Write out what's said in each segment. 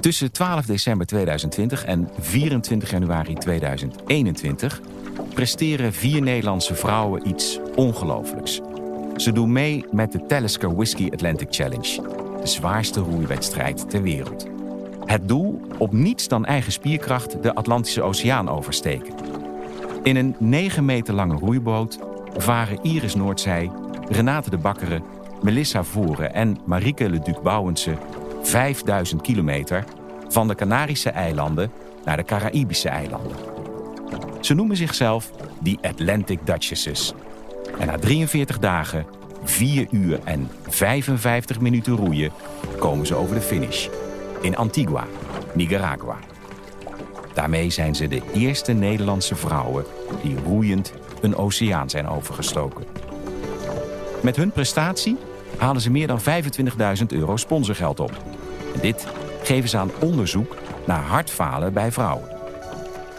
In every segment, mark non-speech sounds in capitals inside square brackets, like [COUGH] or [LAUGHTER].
Tussen 12 december 2020 en 24 januari 2021 presteren vier Nederlandse vrouwen iets ongelooflijks. Ze doen mee met de Talisker Whisky Atlantic Challenge, de zwaarste roeiwedstrijd ter wereld. Het doel op niets dan eigen spierkracht de Atlantische Oceaan oversteken. In een 9 meter lange roeiboot varen Iris Noordzij, Renate de Bakkeren, Melissa Voeren en Marieke Leduc Bouwense 5000 kilometer van de Canarische eilanden naar de Caraïbische eilanden. Ze noemen zichzelf de Atlantic Duchesses. En na 43 dagen, 4 uur en 55 minuten roeien komen ze over de finish in Antigua, Nicaragua. Daarmee zijn ze de eerste Nederlandse vrouwen die roeiend een oceaan zijn overgestoken. Met hun prestatie halen ze meer dan 25.000 euro sponsorgeld op. En dit geven ze aan onderzoek naar hartfalen bij vrouwen.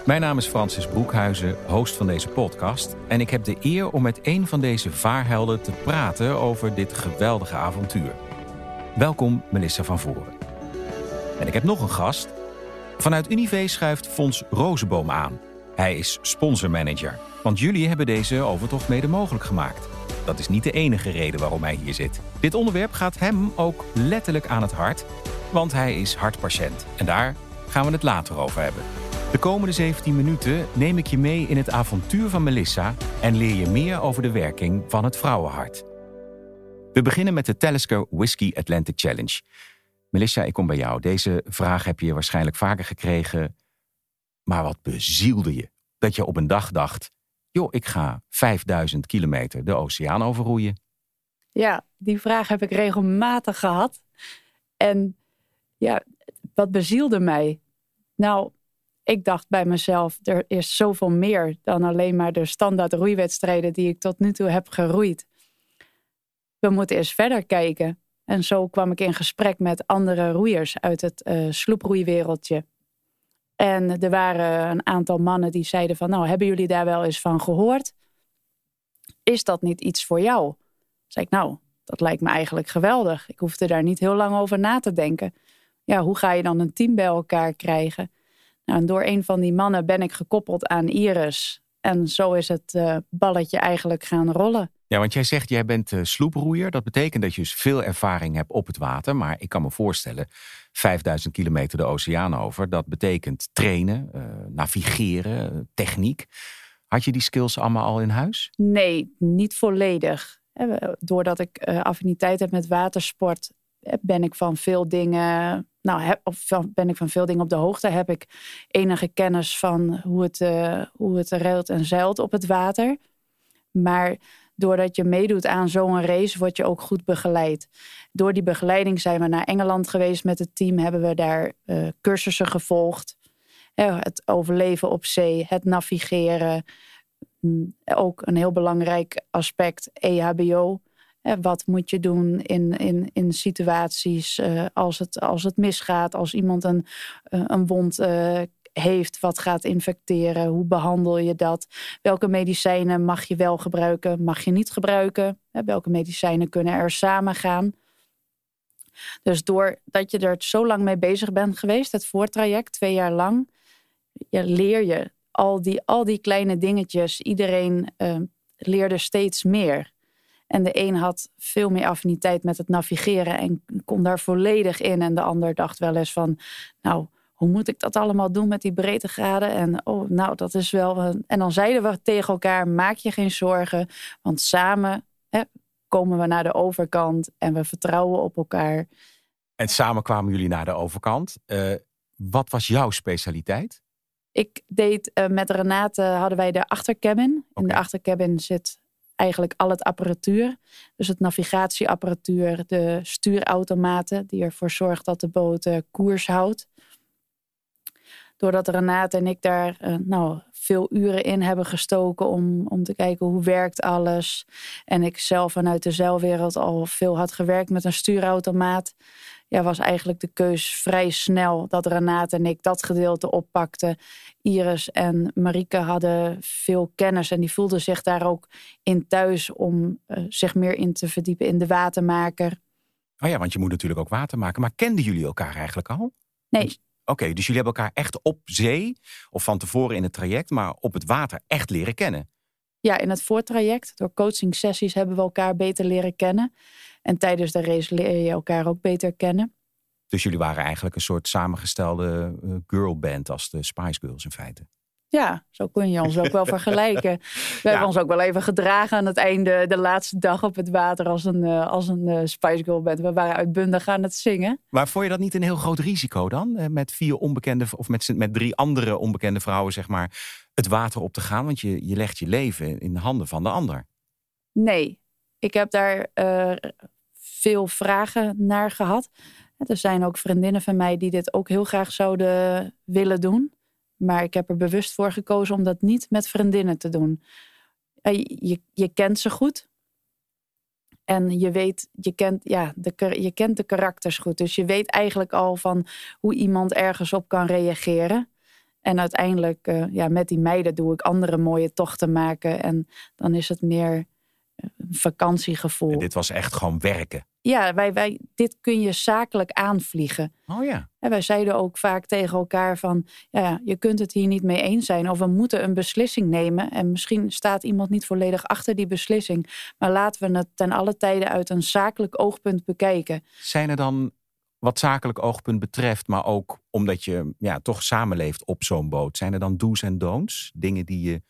Mijn naam is Francis Broekhuizen, host van deze podcast. En ik heb de eer om met een van deze vaarhelden te praten over dit geweldige avontuur. Welkom, Melissa van Voren. En ik heb nog een gast. Vanuit Unive schuift Fons Rozenboom aan. Hij is sponsormanager, want jullie hebben deze overtocht mede mogelijk gemaakt. Dat is niet de enige reden waarom hij hier zit. Dit onderwerp gaat hem ook letterlijk aan het hart, want hij is hartpatiënt. En daar gaan we het later over hebben. De komende 17 minuten neem ik je mee in het avontuur van Melissa en leer je meer over de werking van het vrouwenhart. We beginnen met de Talisker Whisky Atlantic Challenge. Melissa, ik kom bij jou. Deze vraag heb je waarschijnlijk vaker gekregen. Maar wat bezielde je? Dat je op een dag dacht: joh, ik ga 5000 kilometer de oceaan overroeien. Ja, die vraag heb ik regelmatig gehad. En ja, wat bezielde mij? Nou, ik dacht bij mezelf, er is zoveel meer dan alleen maar de standaard roeiwedstrijden die ik tot nu toe heb geroeid. We moeten eens verder kijken. En zo kwam ik in gesprek met andere roeiers uit het uh, sloeproeiwereldje. En er waren een aantal mannen die zeiden van, nou, hebben jullie daar wel eens van gehoord? Is dat niet iets voor jou? Zei ik, nou, dat lijkt me eigenlijk geweldig. Ik hoefde daar niet heel lang over na te denken. Ja, hoe ga je dan een team bij elkaar krijgen? Nou, en door een van die mannen ben ik gekoppeld aan Iris. En zo is het uh, balletje eigenlijk gaan rollen. Ja, want jij zegt jij bent uh, sloeproeier. Dat betekent dat je dus veel ervaring hebt op het water. Maar ik kan me voorstellen, 5000 kilometer de oceaan over. Dat betekent trainen, uh, navigeren, techniek. Had je die skills allemaal al in huis? Nee, niet volledig. Doordat ik affiniteit heb met watersport, ben ik van veel dingen nou, of ben ik van veel dingen op de hoogte. Heb ik enige kennis van hoe het, uh, hoe het ruilt en zeilt op het water. Maar doordat je meedoet aan zo'n race, word je ook goed begeleid. Door die begeleiding zijn we naar Engeland geweest met het team. Hebben we daar uh, cursussen gevolgd. het overleven op zee, het navigeren. Mm, ook een heel belangrijk aspect, EHBO wat moet je doen in, in, in situaties uh, als, het, als het misgaat, als iemand een, uh, een wond heeft wat gaat infecteren? Hoe behandel je dat? Welke medicijnen mag je wel gebruiken, mag je niet gebruiken? Welke medicijnen kunnen er samen gaan? Dus doordat je er zo lang mee bezig bent geweest, het voortraject, twee jaar lang, leer je al die, al die kleine dingetjes. Iedereen leerde steeds meer. En de een had veel meer affiniteit met het navigeren en kon daar volledig in. En de ander dacht wel eens van, nou, hoe moet ik dat allemaal doen met die breedtegraden? En oh, nou, dat is wel. En dan zeiden we tegen elkaar: maak je geen zorgen, want samen hè, komen we naar de overkant en we vertrouwen op elkaar. En samen kwamen jullie naar de overkant. Uh, wat was jouw specialiteit? Ik deed uh, met Renate hadden wij de achtercabin. In de achtercabin zit eigenlijk al het apparatuur. Dus het navigatieapparatuur, de stuurautomaten die ervoor zorgt dat de boot uh, koers houdt. Doordat Renate en ik daar uh, nou, veel uren in hebben gestoken om, om te kijken hoe werkt alles. En ik zelf vanuit de zeilwereld al veel had gewerkt met een stuurautomaat ja, was eigenlijk de keus vrij snel dat Renate en ik dat gedeelte oppakten. Iris en Marike hadden veel kennis en die voelden zich daar ook in thuis om uh, zich meer in te verdiepen in de watermaker. Oh ja, want je moet natuurlijk ook water maken. Maar kenden jullie elkaar eigenlijk al? Nee. Oké, dus jullie hebben elkaar echt op zee of van tevoren in het traject, maar op het water echt leren kennen. Ja, in het voortraject, door coaching sessies hebben we elkaar beter leren kennen. En tijdens de race leer je elkaar ook beter kennen. Dus jullie waren eigenlijk een soort samengestelde uh, girlband als de Spice Girls in feite. Ja, zo kun je ons ook wel [LAUGHS] vergelijken. We hebben ons ook wel even gedragen aan het einde, de laatste dag op het water, als een, uh, als een uh, Spice Girl band. We waren uitbundig aan het zingen. Maar vond je dat niet een heel groot risico dan? met vier onbekende, of met, met drie andere onbekende vrouwen, zeg maar, het water op te gaan? Want je, je legt je leven in de handen van de ander. Nee, ik heb daar veel vragen naar gehad. Er zijn ook vriendinnen van mij die dit ook heel graag zouden willen doen. Maar ik heb er bewust voor gekozen om dat niet met vriendinnen te doen. Je, je kent ze goed. En je weet, je kent, ja, de, je kent de karakters goed. Dus je weet eigenlijk al van hoe iemand ergens op kan reageren. En uiteindelijk, uh, ja, met die meiden doe ik andere mooie tochten maken. En dan is het meer vakantiegevoel. En dit was echt gewoon werken. Ja, wij, wij, dit kun je zakelijk aanvliegen. Oh ja. En wij zeiden ook vaak tegen elkaar van, ja, je kunt het hier niet mee eens zijn. Of we moeten een beslissing nemen. En misschien staat iemand niet volledig achter die beslissing. Maar laten we het ten alle tijde uit een zakelijk oogpunt bekijken. Zijn er dan wat zakelijk oogpunt betreft, maar ook omdat je ja, toch samenleeft op zo'n boot. Zijn er dan do's en don'ts? Dingen die je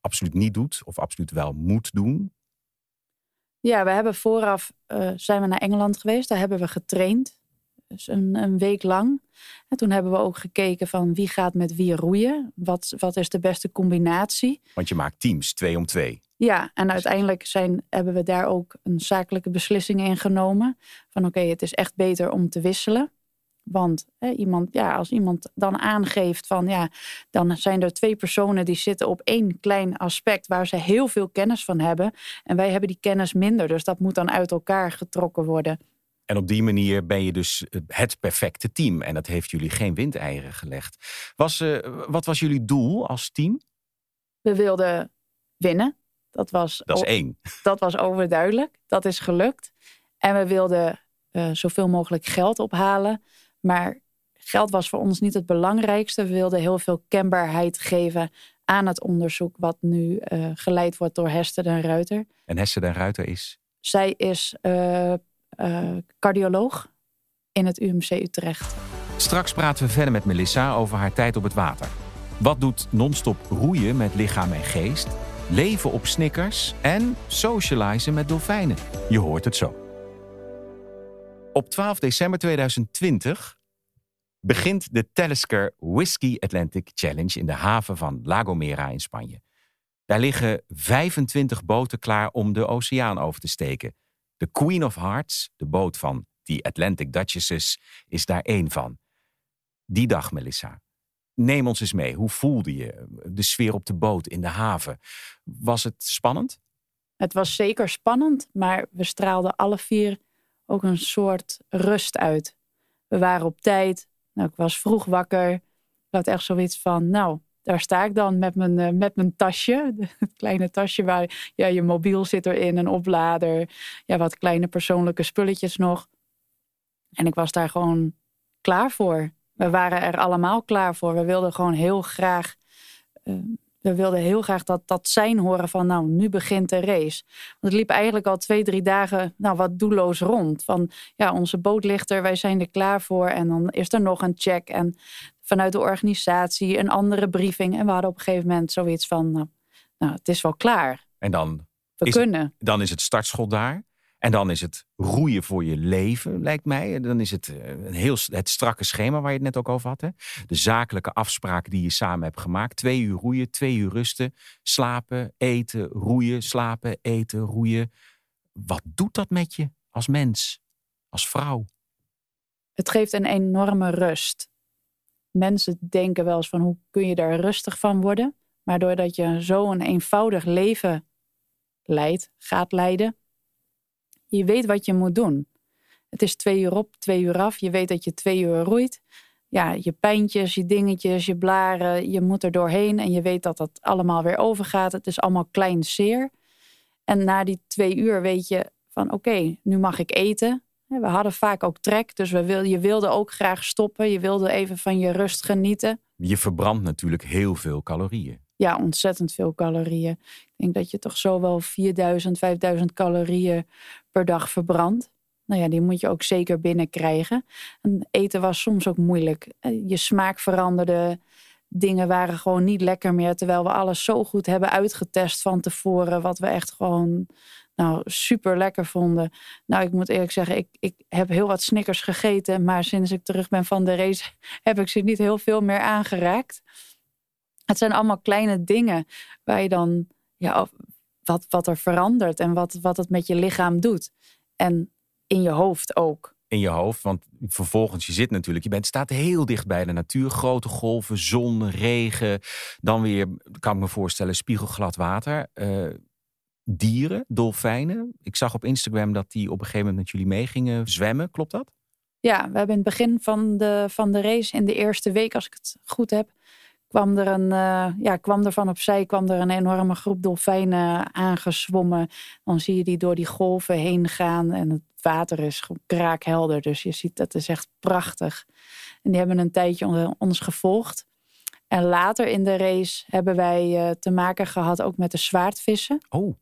absoluut niet doet of absoluut wel moet doen? Ja, we hebben vooraf uh, zijn we naar Engeland geweest. Daar hebben we getraind. Dus een, een, week lang. En toen hebben we ook gekeken van wie gaat met wie roeien. Wat, wat is de beste combinatie? Want je maakt teams, twee om twee. Ja, en uiteindelijk zijn, hebben we daar ook een zakelijke beslissing in genomen. Van oké, het is echt beter om te wisselen. Want hè, iemand, ja, als iemand dan aangeeft van ja, dan zijn er twee personen die zitten op één klein aspect waar ze heel veel kennis van hebben. En wij hebben die kennis minder. Dus dat moet dan uit elkaar getrokken worden. En op die manier ben je dus het perfecte team. En dat heeft jullie geen windeieren gelegd. Was, uh, wat was jullie doel als team? We wilden winnen. Dat was, dat is één. Dat was overduidelijk. Dat is gelukt. En we wilden uh, zoveel mogelijk geld ophalen. Maar geld was voor ons niet het belangrijkste. We wilden heel veel kenbaarheid geven aan het onderzoek wat nu uh, geleid wordt door Hester den Ruiter. En Hester den Ruiter is? Zij is uh, uh, cardioloog in het UMC Utrecht. Straks praten we verder met Melissa over haar tijd op het water. Wat doet non-stop roeien met lichaam en geest? Leven op snickers en socializen met dolfijnen. Je hoort het zo. Op 12 december 2020 begint de Talisker Whisky Atlantic Challenge in de haven van La Gomera in Spanje. Daar liggen 25 boten klaar om de oceaan over te steken. De Queen of Hearts, de boot van die Atlantic Duchesses, is daar één van. Die dag, Melissa. Neem ons eens mee. Hoe voelde je de sfeer op de boot in de haven? Was het spannend? Het was zeker spannend, maar we straalden alle vier ook een soort rust uit. We waren op tijd. Nou, ik was vroeg wakker. Ik had echt zoiets van, nou, daar sta ik dan met mijn, uh, met mijn tasje. [LAUGHS] Het kleine tasje waar ja, je mobiel zit erin, een oplader. Ja, wat kleine persoonlijke spulletjes nog. En ik was daar gewoon klaar voor. We waren er allemaal klaar voor. We wilden gewoon heel graag uh, we wilden heel graag dat, dat zijn horen van nou, nu begint de race. Want het liep eigenlijk al twee, drie dagen nou, wat doelloos rond. Van ja, onze boot ligt er, wij zijn er klaar voor. En dan is er nog een check. En vanuit de organisatie een andere briefing. En we hadden op een gegeven moment zoiets van, nou, nou het is wel klaar. En dan, we kunnen. dan is het startschot daar. En dan is het roeien voor je leven, lijkt mij. Dan is het eh, een heel, het strakke schema waar je het net ook over had. Hè? De zakelijke afspraken die je samen hebt gemaakt. Twee uur roeien, twee uur rusten, slapen, eten, roeien, slapen, eten, roeien. Wat doet dat met je als mens, als vrouw? Het geeft een enorme rust. Mensen denken wel eens van hoe kun je daar rustig van worden. Maar doordat je zo een eenvoudig leven leidt, gaat leiden, je weet wat je moet doen. Het is twee uur op, twee uur af. Je weet dat je twee uur roeit. Ja, je pijntjes, je dingetjes, je blaren, je moet er doorheen. En je weet dat dat allemaal weer overgaat. Het is allemaal klein zeer. En na die twee uur weet je van oké, nu mag ik eten. We hadden vaak ook trek, dus we wil, je wilde ook graag stoppen. Je wilde even van je rust genieten. Je verbrandt natuurlijk heel veel calorieën. Ja, ontzettend veel calorieën. Ik denk dat je toch zo wel 4000, 5000 calorieën per dag verbrandt. Nou ja, die moet je ook zeker binnenkrijgen. En eten was soms ook moeilijk. Eh, je smaak veranderde. Dingen waren gewoon niet lekker meer. Terwijl we alles zo goed hebben uitgetest van tevoren. Wat we echt gewoon nou, super lekker vonden. Nou, ik moet eerlijk zeggen, ik, ik heb heel wat snickers gegeten. Maar sinds ik terug ben van de race [LAUGHS] heb ik ze niet heel veel meer aangeraakt. Het zijn allemaal kleine dingen waar je dan, ja, wat, wat er verandert en wat, wat het met je lichaam doet. En in je hoofd ook. In je hoofd, want vervolgens, je zit natuurlijk, je bent, staat heel dicht bij de natuur. Grote golven, zon, regen. Dan weer, kan ik me voorstellen, spiegelglad water. Uh, dieren, dolfijnen. Ik zag op Instagram dat die op een gegeven moment met jullie mee gingen zwemmen. Klopt dat? Ja, we hebben in het begin van de, van de race, in de eerste week, als ik het goed heb, kwam er een, uh, ja, kwam er van opzij kwam er een enorme groep dolfijnen aangeswommen. Dan zie je die door die golven heen gaan en het water is kraakhelder. Dus je ziet, dat is echt prachtig. En die hebben een tijdje ons gevolgd. En later in de race hebben wij uh, te maken gehad ook met de zwaardvissen. Oh.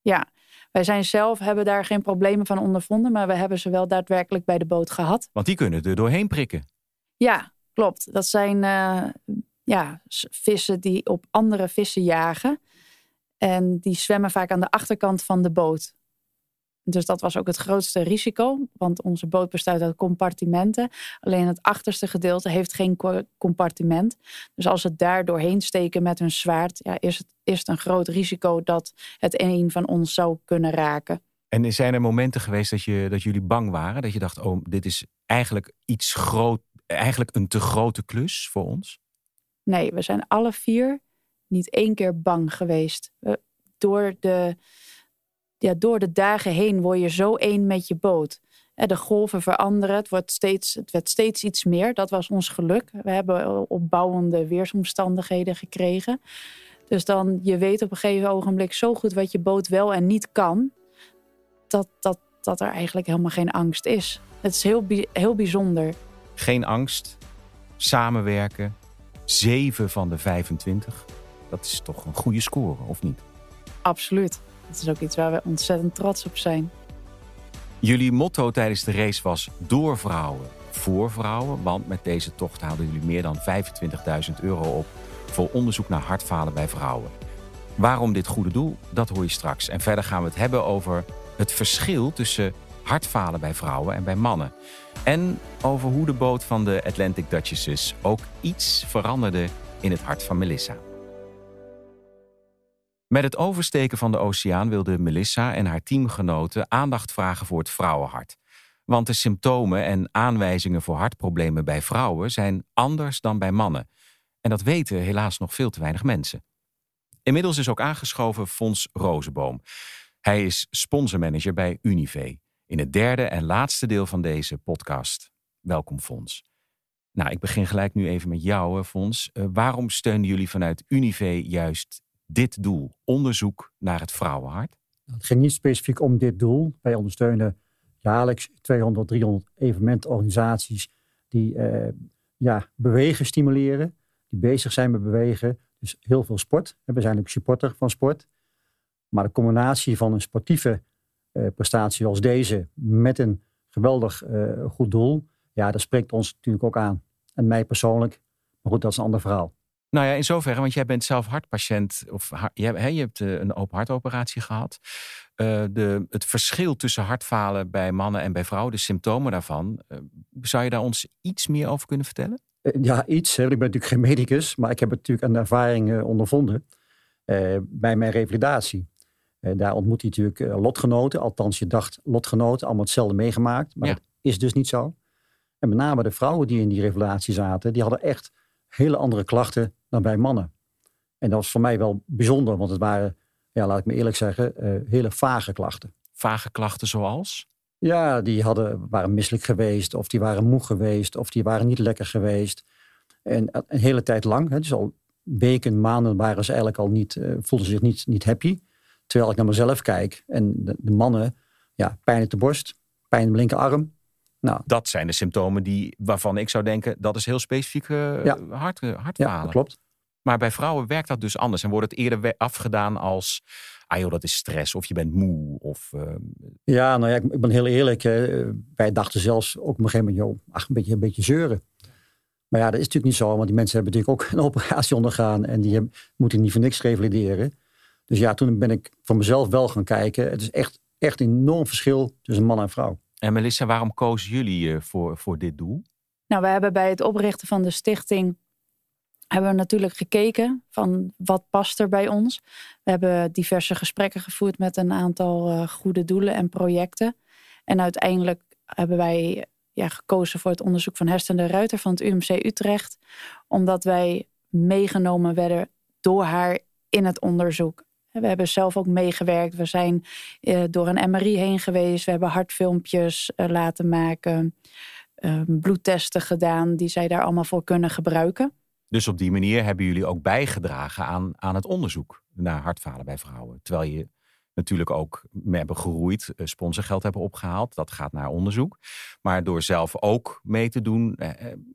Ja, wij zijn zelf, hebben daar geen problemen van ondervonden, maar we hebben ze wel daadwerkelijk bij de boot gehad. Want die kunnen er doorheen prikken. Ja, klopt. Dat zijn uh, ja, vissen die op andere vissen jagen. En die zwemmen vaak aan de achterkant van de boot. Dus dat was ook het grootste risico, want onze boot bestaat uit compartimenten. Alleen het achterste gedeelte heeft geen compartiment. Dus als ze daar doorheen steken met hun zwaard, ja, is, het, is een groot risico dat het een van ons zou kunnen raken. En zijn er momenten geweest dat, je, dat jullie bang waren? Dat je dacht, oh, dit is eigenlijk iets groot, eigenlijk een te grote klus voor ons? Nee, we zijn alle vier niet één keer bang geweest. door, de, ja, door de dagen heen word je zo één met je boot. De golven veranderen, het, wordt steeds, het werd steeds iets meer. Dat was ons geluk. We hebben opbouwende weersomstandigheden gekregen. Dus dan, je weet op een gegeven ogenblik zo goed wat je boot wel en niet kan. Dat, dat, dat er eigenlijk helemaal geen angst is. Het is heel, heel bijzonder. Geen angst, samenwerken, 7 van de 25. Dat is toch een goede score, of niet? Absoluut. Dat is ook iets waar we ontzettend trots op zijn. Jullie motto tijdens de race was door vrouwen, voor vrouwen. Want met deze tocht haalden jullie meer dan 25.000 euro op voor onderzoek naar hartfalen bij vrouwen. Waarom dit goede doel, dat hoor je straks. En verder gaan we het hebben over het verschil tussen hartfalen bij vrouwen en bij mannen. En over hoe de boot van de Atlantic Duchesses ook iets veranderde in het hart van Melissa. Met het oversteken van de oceaan wilde Melissa en haar teamgenoten aandacht vragen voor het vrouwenhart. Want de symptomen en aanwijzingen voor hartproblemen bij vrouwen zijn anders dan bij mannen. En dat weten helaas nog veel te weinig mensen. Inmiddels is ook aangeschoven Fons Rozenboom. Hij is sponsormanager bij Unive in het derde en laatste deel van deze podcast. Welkom, Fons. Nou, ik begin gelijk nu even met jou, Fons. Uh, waarom steunen jullie vanuit Unive juist dit doel, onderzoek naar het vrouwenhart? Het ging niet specifiek om dit doel. Wij ondersteunen jaarlijks 200, 300 evenementorganisaties die uh, ja, bewegen stimuleren, die bezig zijn met bewegen. Dus heel veel sport. We zijn ook supporter van sport. Maar de combinatie van een sportieve eh, prestatie als deze met een geweldig eh, goed doel, ja, dat spreekt ons natuurlijk ook aan. En mij persoonlijk, maar goed, dat is een ander verhaal. Nou ja, in zoverre, want jij bent zelf hartpatiënt, of je, hebt, je hebt een open hartoperatie gehad. Uh, de, het verschil tussen hartfalen bij mannen en bij vrouwen, de symptomen daarvan, zou je daar ons iets meer over kunnen vertellen? ja, iets. Hè. Ik ben natuurlijk geen medicus, maar ik heb het natuurlijk aan de ervaring ondervonden bij mijn revalidatie. Uh, daar ontmoet hij natuurlijk uh, lotgenoten. Althans, je dacht lotgenoten, allemaal hetzelfde meegemaakt. Maar dat is dus niet zo. En met name de vrouwen die in die revelatie zaten, die hadden echt hele andere klachten dan bij mannen. En dat was voor mij wel bijzonder, want het waren, ja, laat ik me eerlijk zeggen, uh, hele vage klachten. Vage klachten zoals? Ja, die hadden, waren misselijk geweest, of die waren moe geweest, of die waren niet lekker geweest. En een hele tijd lang, hè, dus al weken, maanden waren ze eigenlijk al niet, voelden ze zich niet, niet happy. Terwijl ik naar mezelf kijk en de, de mannen, ja, pijn in de borst, pijn in de linkerarm. Nou, Dat zijn de symptomen die, waarvan ik zou denken, dat is heel specifiek eh Ja. hart, ja, hartfalen. dat klopt. Maar bij vrouwen werkt dat dus anders en wordt het eerder afgedaan als, ah joh, dat is stress of je bent moe of eh, Ja, nou ja, ik, ik ben heel eerlijk. eh, wij dachten zelfs ook op een gegeven moment, joh, ach, een beetje, een beetje zeuren. Maar ja, dat is natuurlijk niet zo, want die mensen hebben natuurlijk ook een [LAUGHS] operatie ondergaan en die hebben- moeten niet voor niks revalideren. Dus ja, toen ben ik voor mezelf wel gaan kijken. Het is echt, echt een enorm verschil tussen man en vrouw. En Melissa, waarom kozen jullie eh, voor, voor dit doel? Nou, we hebben bij het oprichten van de stichting hebben we natuurlijk gekeken van wat past er bij ons. We hebben diverse gesprekken gevoerd met een aantal eh, goede doelen en projecten. En uiteindelijk hebben wij ja, gekozen voor het onderzoek van Hersten de Ruiter van het UMC Utrecht. Omdat wij meegenomen werden door haar in het onderzoek. We hebben zelf ook meegewerkt. We zijn eh, door een MRI heen geweest. We hebben hartfilmpjes eh, laten maken eh, bloedtesten gedaan die zij daar allemaal voor kunnen gebruiken. Dus op die manier hebben jullie ook bijgedragen aan, aan het onderzoek naar hartfalen bij vrouwen. Terwijl je natuurlijk ook mee hebben geroeid, eh, sponsorgeld hebben opgehaald. Dat gaat naar onderzoek. Maar door zelf ook mee te doen,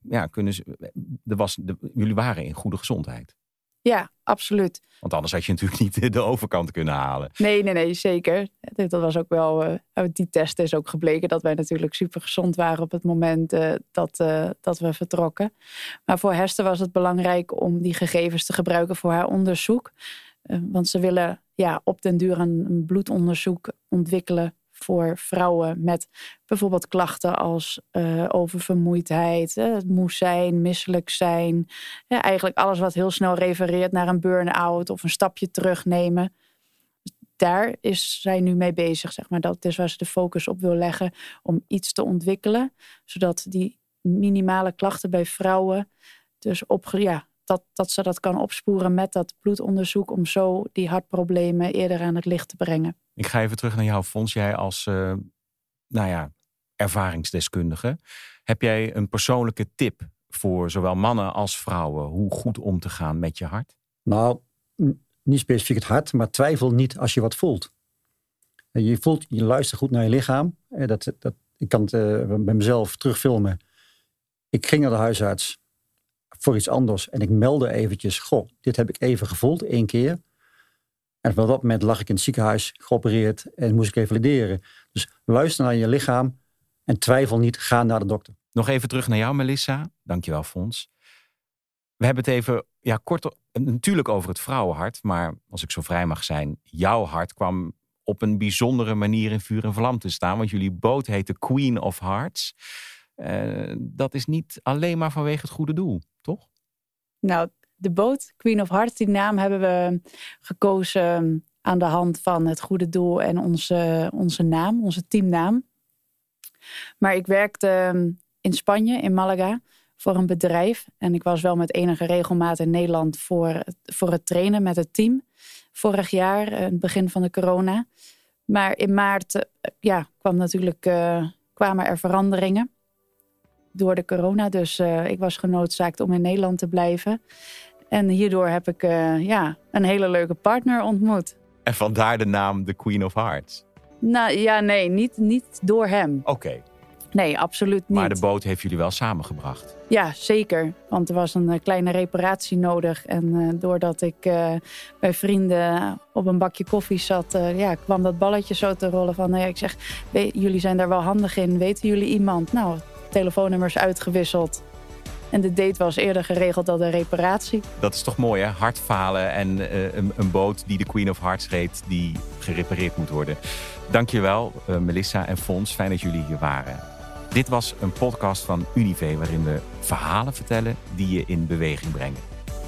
ja, kunnen ze, was, jullie waren in goede gezondheid. Ja, absoluut. Want anders had je natuurlijk niet de overkant kunnen halen. Nee, nee, nee, zeker. Dat was ook wel, eh, uit die test is ook gebleken dat wij natuurlijk super gezond waren op het moment eh, dat, eh, dat we vertrokken. Maar voor Hester was het belangrijk om die gegevens te gebruiken voor haar onderzoek. Want ze willen ja, op den duur een, een bloedonderzoek ontwikkelen voor vrouwen met bijvoorbeeld klachten als eh, oververmoeidheid, eh, moe zijn, misselijk zijn. Eigenlijk alles wat heel snel refereert naar een burn-out of een stapje terugnemen daar is zij nu mee bezig, zeg maar. Dat is waar ze de focus op wil leggen om iets te ontwikkelen, zodat die minimale klachten bij vrouwen, dus op, ja, dat, dat ze dat kan opsporen met dat bloedonderzoek, om zo die hartproblemen eerder aan het licht te brengen. Ik ga even terug naar jou, Fons. Jij als, eh, nou ja, ervaringsdeskundige. Heb jij een persoonlijke tip voor zowel mannen als vrouwen hoe goed om te gaan met je hart? Nou, niet specifiek het hart, maar twijfel niet als je wat voelt. En Je voelt, je luistert goed naar je lichaam. Eh, Dat, dat, ik kan het eh, bij mezelf terugfilmen. Ik ging naar de huisarts voor iets anders en ik meldde eventjes, goh, dit heb ik even gevoeld, één keer. En op dat moment lag ik in het ziekenhuis, geopereerd en moest ik revalideren. Dus luister naar je lichaam en twijfel niet, ga naar de dokter. Nog even terug naar jou, Melissa. Dankjewel, Fons. We hebben het even ja, kort natuurlijk over het vrouwenhart. Maar als ik zo vrij mag zijn, jouw hart kwam op een bijzondere manier in vuur en vlam te staan. Want jullie boot heet de Queen of Hearts. Eh, dat is niet alleen maar vanwege het goede doel, toch? Nou, de boot, Queen of Hearts, die naam hebben we gekozen aan de hand van het goede doel en onze, onze naam, onze teamnaam. Maar ik werkte ehm, in Spanje, in Malaga, voor een bedrijf. En ik was wel met enige regelmaat in Nederland voor, het- voor het trainen met het team. Vorig jaar, eh, het begin van de corona. Maar in maart eh, ja, kwam natuurlijk, eh, kwamen er veranderingen door de corona. Dus ik was genoodzaakt om in Nederland te blijven. En hierdoor heb ik eh, ja, een hele leuke partner ontmoet. En vandaar de naam de Queen of Hearts. Nou ja, nee, niet, niet door hem. Oké, Nee, absoluut niet. maar de boot heeft jullie wel samengebracht. Ja, zeker. Want er was een eh, kleine reparatie nodig. En eh, doordat ik eh, bij vrienden op een bakje koffie zat, ja, kwam dat balletje zo te rollen van, nou ja, ik zeg, "We- jullie zijn daar wel handig in. Weten jullie iemand? Nou, telefoonnummers uitgewisseld. En de date was eerder geregeld dan de reparatie. Dat is toch mooi, hè? Hartfalen en eh, een, een boot die de Queen of Hearts reed, die gerepareerd moet worden. Dankjewel, eh Melissa en Fons. Fijn dat jullie hier waren. Dit was een podcast van Unive, waarin we verhalen vertellen die je in beweging brengen.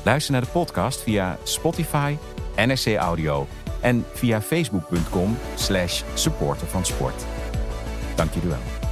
Luister naar de podcast via Spotify, NRC Audio en via facebook.com slash supporter van sport. Dank jullie wel.